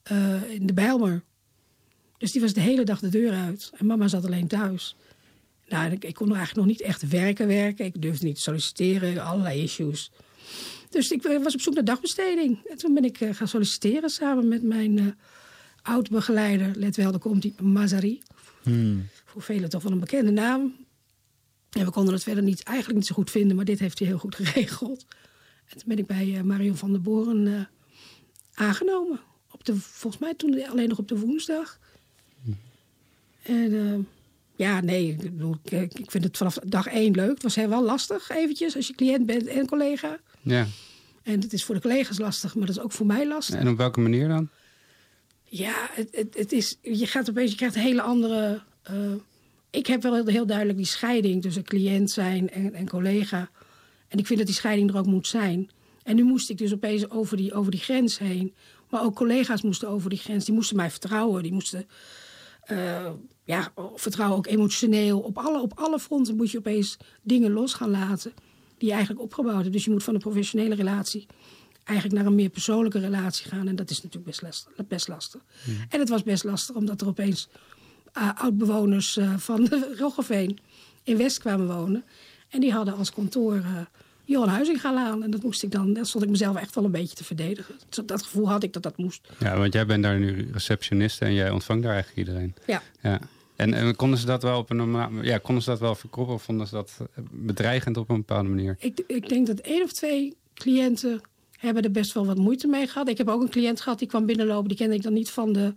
eh, in de Bijlmer. Dus die was de hele dag de deur uit. En mama zat alleen thuis. Nou, ik, ik kon eigenlijk nog niet echt werken werken. Ik durfde niet te solliciteren, allerlei issues. Dus ik was op zoek naar dagbesteding. En toen ben ik eh, gaan solliciteren samen met mijn eh oud-begeleider. Let wel, daar komt die Mazari. Voor velen toch wel een bekende naam. En we konden het verder niet, eigenlijk niet zo goed vinden, maar dit heeft hij heel goed geregeld. En toen ben ik bij eh, Marion van der Boren eh, aangenomen. Op de, volgens mij toen alleen nog op de woensdag. En eh, ja, nee, ik, bedoel, ik, ik vind het vanaf dag één leuk. Het was heel wel lastig eventjes als je cliënt bent en collega. Ja. En het is voor de collega's lastig, maar dat is ook voor mij lastig. En op welke manier dan? Ja, het, het, het is, je gaat opeens, je krijgt een hele andere. Ik heb wel heel, heel duidelijk die scheiding tussen cliënt zijn en, en collega. En ik vind dat die scheiding er ook moet zijn. En nu moest ik dus opeens over die, over die grens heen. Maar ook collega's moesten over die grens. Die moesten mij vertrouwen. Die moesten. eh, ja, vertrouwen ook emotioneel. Op alle, op alle fronten moet je opeens dingen los gaan laten. die je eigenlijk opgebouwd hebt. Dus je moet van een professionele relatie eigenlijk naar een meer persoonlijke relatie gaan. En dat is natuurlijk best lastig. Best lastig. En het was best lastig omdat er opeens oud-bewoners uh, van de Roggeveen in West kwamen wonen. En die hadden als kantoor uh, Johan Huizingalaan. En dat moest ik dan, dat stond ik mezelf echt wel een beetje te verdedigen. Dat, dat gevoel had ik dat dat moest. Ja, want jij bent daar nu receptioniste en jij ontvangt daar eigenlijk iedereen. Ja. ja. En, en konden ze dat wel op een normaal, ja, konden ze dat wel verkroppen of vonden ze dat bedreigend op een bepaalde manier? Ik, ik denk dat één of twee cliënten hebben er best wel wat moeite mee gehad. Ik heb ook een cliënt gehad die kwam binnenlopen. Die kende ik dan niet van de,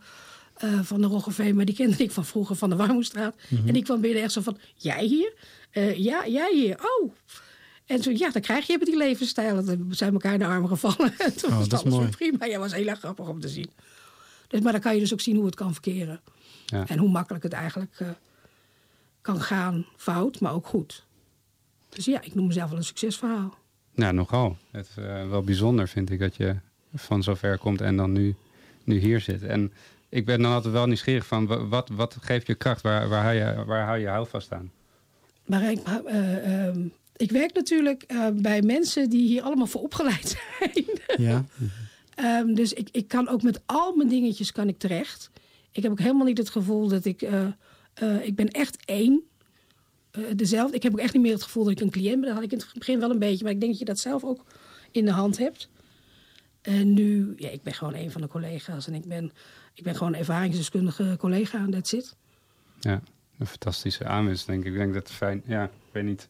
uh, van de Roggeveen, maar die kende ik van vroeger van de Warmoestraat. Mm -hmm. En die kwam binnen echt zo van, jij hier? Uh, ja, jij hier. Oh. En zo, ja, dan krijg je met die levensstijl. Dan zijn elkaar in de armen gevallen. En toen oh, was dat alles mooi. prima. Ja, was heel erg grappig om te zien. Dus, maar dan kan je dus ook zien hoe het kan verkeren. Ja. En hoe makkelijk het eigenlijk uh, kan gaan. Fout, maar ook goed. Dus ja, ik noem mezelf wel een succesverhaal. Nou, nogal. Het is uh, wel bijzonder, vind ik, dat je van zover komt en dan nu, nu hier zit. En ik ben dan altijd wel nieuwsgierig van, wat, wat geeft je kracht? Waar, waar, hou je, waar hou je houvast aan? Maar ik, uh, uh, ik werk natuurlijk eh, bij mensen die hier allemaal voor opgeleid zijn. Ja. um, dus ik, ik kan ook met al mijn dingetjes kan ik terecht. Ik heb ook helemaal niet het gevoel dat ik... eh, ik ben echt één. Uh, dezelfde. Ik heb ook echt niet meer het gevoel dat ik een cliënt ben. Dat had ik in het begin wel een beetje. Maar ik denk dat je dat zelf ook in de hand hebt. En nu, ja, ik ben gewoon een van de collega's. En ik ben, ik ben gewoon een ervaringsdeskundige collega en that's it. Ja, een fantastische aanwinst, denk ik. Ik denk dat het fijn... Ja, ik weet niet.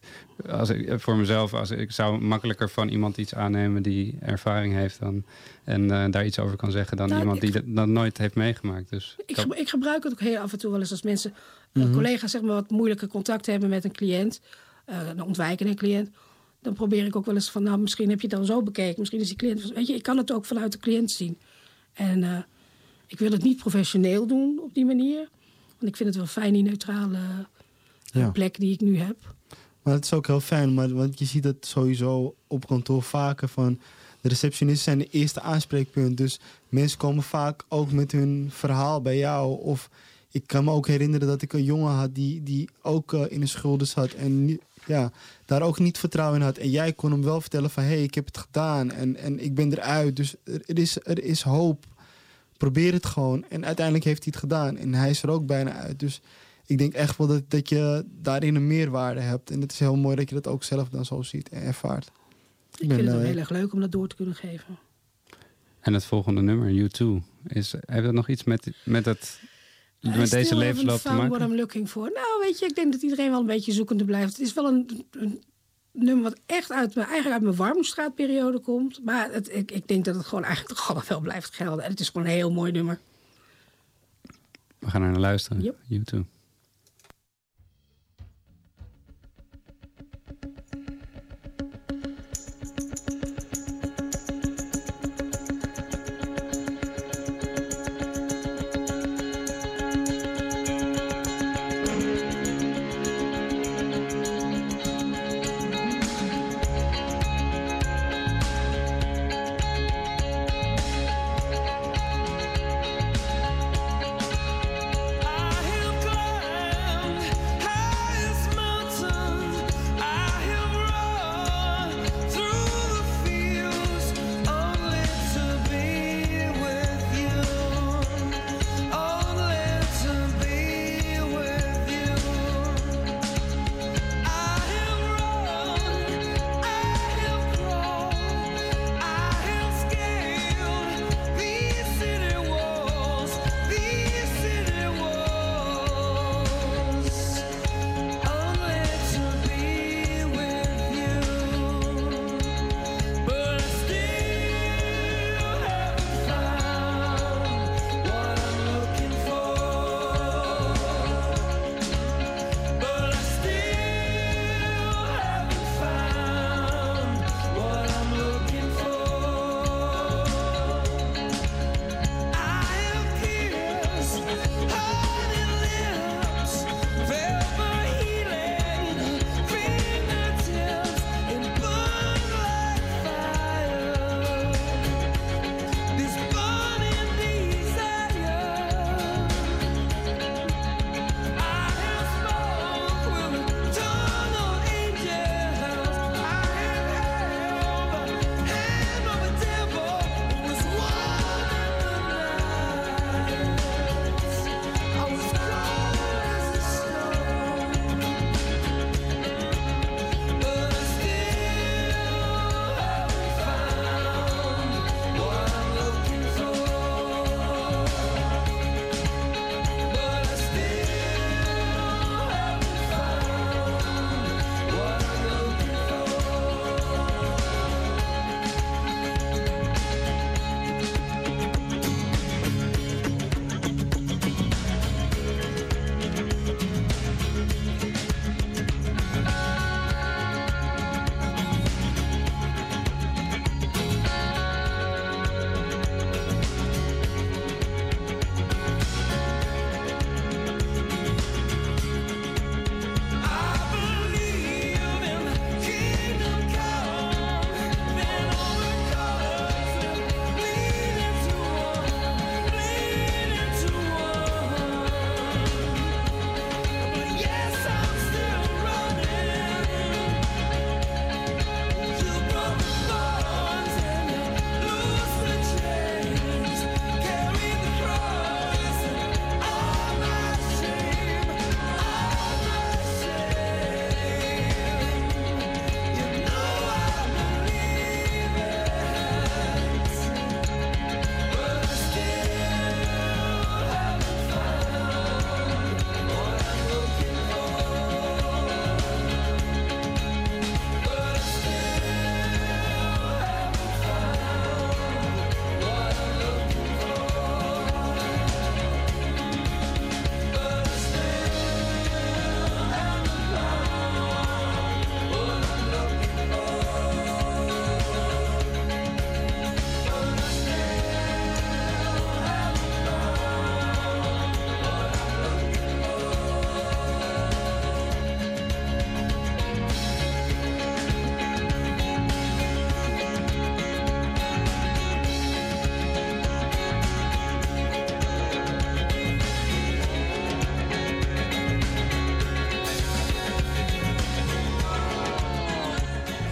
Als ik, voor mezelf, als ik zou makkelijker van iemand iets aannemen die ervaring heeft dan, en uh, daar iets over kan zeggen dan nou, iemand die ik, dat, dat, nooit heeft meegemaakt. Dus ik, ik gebruik het ook heel af en toe wel eens als mensen, mm -hmm. collega's zeg maar wat moeilijke contact hebben met een cliënt, uh, een ontwijkende cliënt. Dan probeer ik ook wel eens van, nou misschien heb je het dan zo bekeken, misschien is die cliënt, weet je, ik kan het ook vanuit de cliënt zien. En uh, ik wil het niet professioneel doen op die manier, want ik vind het wel fijn die neutrale ja. plek die ik nu heb. Maar het is ook heel fijn, maar, want je ziet het sowieso op kantoor vaker van... de receptionisten zijn de eerste aanspreekpunt. Dus mensen komen vaak ook met hun verhaal bij jou. Of ik kan me ook herinneren dat ik een jongen had die, die ook uh, in de schulden zat... en ja, daar ook niet vertrouwen in had. En jij kon hem wel vertellen van, hé, hey, ik heb het gedaan en, en ik ben eruit. Dus er, er, is, er is hoop. Probeer het gewoon. En uiteindelijk heeft hij het gedaan. En hij is er ook bijna uit. Dus ik denk echt wel dat, dat je daarin een meerwaarde hebt. En het is heel mooi dat je dat ook zelf dan zo ziet en ervaart. Ik vind het ook heel erg leuk om dat door te kunnen geven. En het volgende nummer, U2, is, heeft dat nog iets met, met, het, I met deze levensloop te maken? what I'm looking for. Nou, weet je, ik denk dat iedereen wel een beetje zoekende blijft. Het is wel een, een nummer wat echt uit mijn, eigenlijk uit mijn Warmstraatperiode komt. Maar het, ik, ik denk dat het gewoon eigenlijk toch allemaal wel blijft gelden. En het is gewoon een heel mooi nummer. We gaan er naar luisteren. Yep. U2.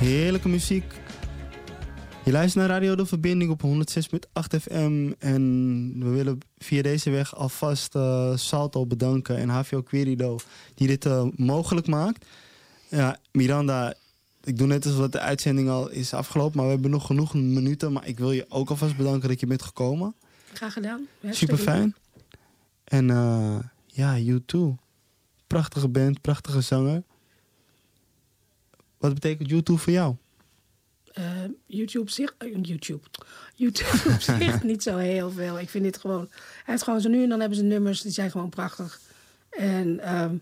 Heerlijke muziek. Je luistert naar Radio De Verbinding op 106.8 FM. En we willen via deze weg alvast eh, Salto bedanken en HVO Querido die dit eh, mogelijk maakt. Ja, Miranda, ik doe net alsof de uitzending al is afgelopen, maar we hebben nog genoeg minuten. Maar ik wil je ook alvast bedanken dat je bent gekomen. Graag gedaan. Super fijn. En eh, ja, U2. Prachtige band, prachtige zanger. Wat betekent U2 voor jou? Eh, YouTube zich, eh, YouTube. YouTube op zich niet zo heel veel. Ik vind dit gewoon. Hij heeft gewoon zo nu en dan hebben ze nummers die zijn gewoon prachtig. En ehm,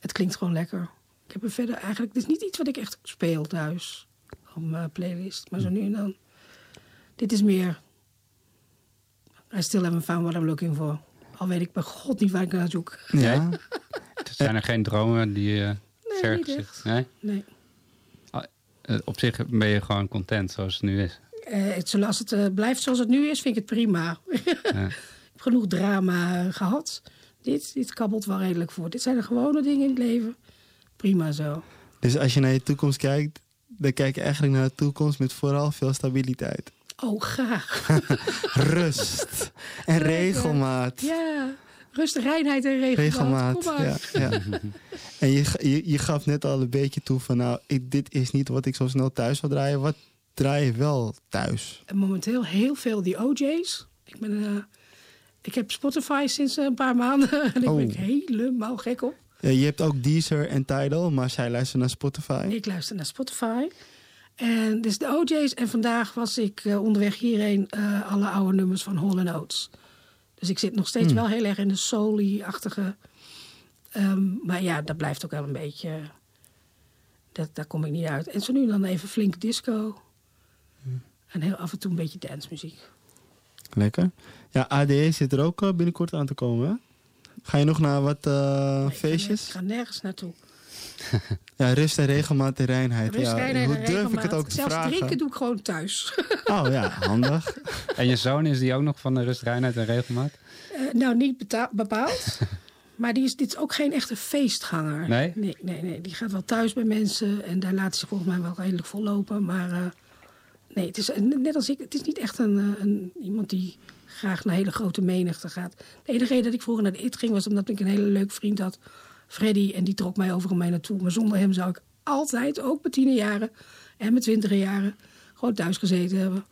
het klinkt gewoon lekker. Ik heb er verder eigenlijk. Het is niet iets wat ik echt speel thuis op mijn playlist. Maar zo nu en dan. Dit is meer. I still haven't found what I'm looking for. Al weet ik bij god niet waar ik naar zoek. Ja. Zijn er geen dromen die je Nee, niet echt. Nee? Nee. Eh, Op zich ben je gewoon content zoals het nu is. Eh, het, zoals het eh, blijft zoals het nu is, vind ik het prima. ik heb genoeg drama eh, gehad. Dit, dit kabbelt wel redelijk voor. Dit zijn de gewone dingen in het leven. Prima zo. Dus als je naar je toekomst kijkt, dan kijk je eigenlijk naar de toekomst met vooral veel stabiliteit. Oh, graag. Rust en regelmaat. Ja, rust, reinheid en regelmaat. Regelmaat, ja, ja. En je, je, je gaf net al een beetje toe van, nou, ik, dit is niet wat ik zo snel thuis wil draaien. Wat draai je wel thuis? En momenteel heel veel die OJ's. Ik, ben, eh, ik heb Spotify sinds een paar maanden. en ik Oh. ben ik helemaal gek op. Ja, je hebt ook Deezer en Tidal, maar zij luisteren naar Spotify. Ik luister naar Spotify. En dus de OJ's. En vandaag was ik eh, onderweg hierheen eh, alle oude nummers van Hall Oates. Dus ik zit nog steeds Hmm. wel heel erg in de soul-achtige. ehm, maar ja, dat blijft ook wel een beetje. Dat, daar kom ik niet uit. En zo nu dan even flink disco. En heel af en toe een beetje dancemuziek. Lekker. Ja, ADE zit er ook eh, binnenkort aan te komen, hè? Ga je nog naar wat eh, Ik feestjes? ga nergens naartoe. Ja, rust en regelmaat en reinheid. Rust, ja, reinheid hoe en durf ik het ook te Zelfs vragen? drinken doe ik gewoon thuis. Oh ja, handig. En je zoon is die ook nog van de rust, reinheid en regelmaat? Eh, nou, niet bepaald. maar die is, dit is ook geen echte feestganger. Nee? nee? Nee, nee, Die gaat wel thuis bij mensen. En daar laat hij zich volgens mij wel redelijk vol lopen. Maar eh, nee, het is eh, net als ik. Het is niet echt een, een, iemand die graag naar hele grote menigte gaat. De enige reden dat ik vroeger naar de IT ging... was omdat ik een hele leuk vriend had. Freddy. En die trok mij overal mee naartoe. Maar zonder hem zou ik altijd, ook mijn tienerjaren... en mijn twintiger jaren... gewoon thuis gezeten hebben.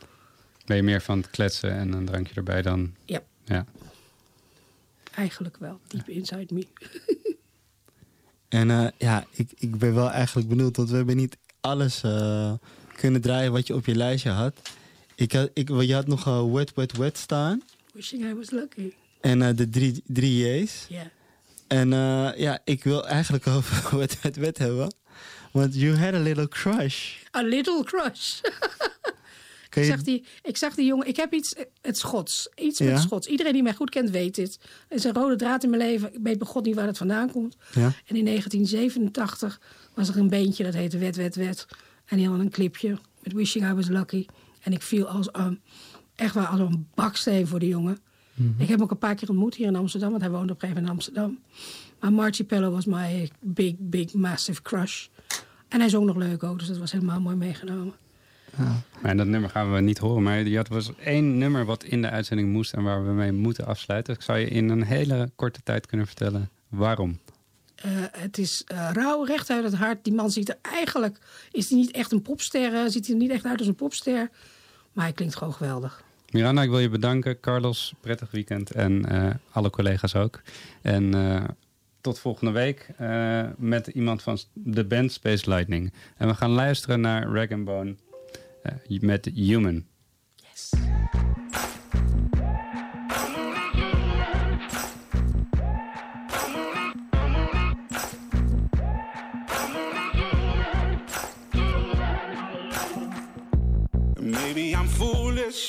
Ben je meer van het kletsen en een drankje erbij dan... Ja. Ja. Eigenlijk wel. Deep inside me. En eh, ja, ik, ik ben wel eigenlijk benieuwd, want we hebben niet alles eh, kunnen draaien wat je op je lijstje had. Ik had ik, je had nog eh, Wet, Wet, Wet staan. Wishing I was lucky. En eh, de drie, drie J's. Ja. En eh, ja, ik wil eigenlijk over Wet, Wet, Wet hebben. Want you had a little crush. A little crush. Ik zag, die, ik zag die jongen, ik heb iets, het Schots. Iets Ja? met Schots. Iedereen die mij goed kent weet dit. Het is een rode draad in mijn leven. Ik weet bij god niet waar het vandaan komt. Ja. En in 1987 was er een beentje dat heette Wet, Wet, Wet. En die hadden een clipje met Wishing I Was Lucky. En ik viel als een, echt wel als een baksteen voor die jongen. Mhm. Ik heb hem ook een paar keer ontmoet hier in Amsterdam, want hij woonde op een gegeven moment in Amsterdam. Maar Marcipello was my big, big, massive crush. En hij zong nog leuk ook, dus dat was helemaal mooi meegenomen. Maar dat nummer gaan we niet horen. Maar je had was één nummer wat in de uitzending moest en waar we mee moeten afsluiten. Ik zou je in een hele korte tijd kunnen vertellen waarom. Eh, het is eh, rauw, recht uit het hart. Die man ziet er eigenlijk... Is hij niet echt een popster? ziet hij er niet echt uit als een popster? Maar hij klinkt gewoon geweldig. Miranda, ik wil je bedanken. Carlos, prettig weekend. En eh, alle collega's ook. En eh, tot volgende week eh, met iemand van de band Space Lightning. En we gaan luisteren naar Rag Bone met Human. Maybe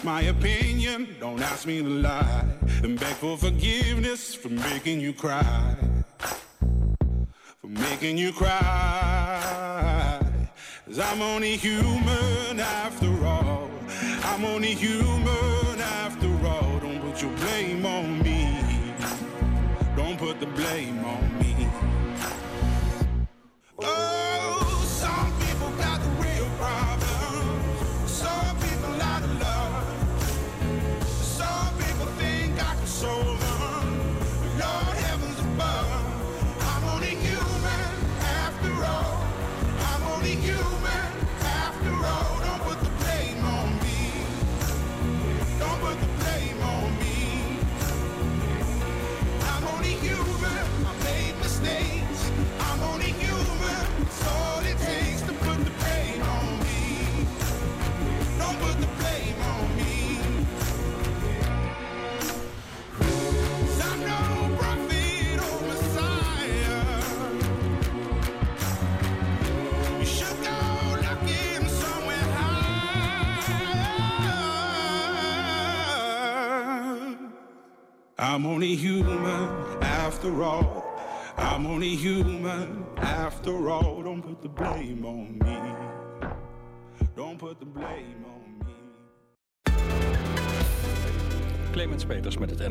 That's my opinion, don't ask me to lie. And beg for forgiveness for making you cry. For making you cry. Cause I'm only human after all. I'm only human after all. Don't put your blame on me. Don't put the blame on me. Oh. I'm only human after all. I'm only human after all. Don't put the blame on me. Don't put the blame on me. Clemens Peters met het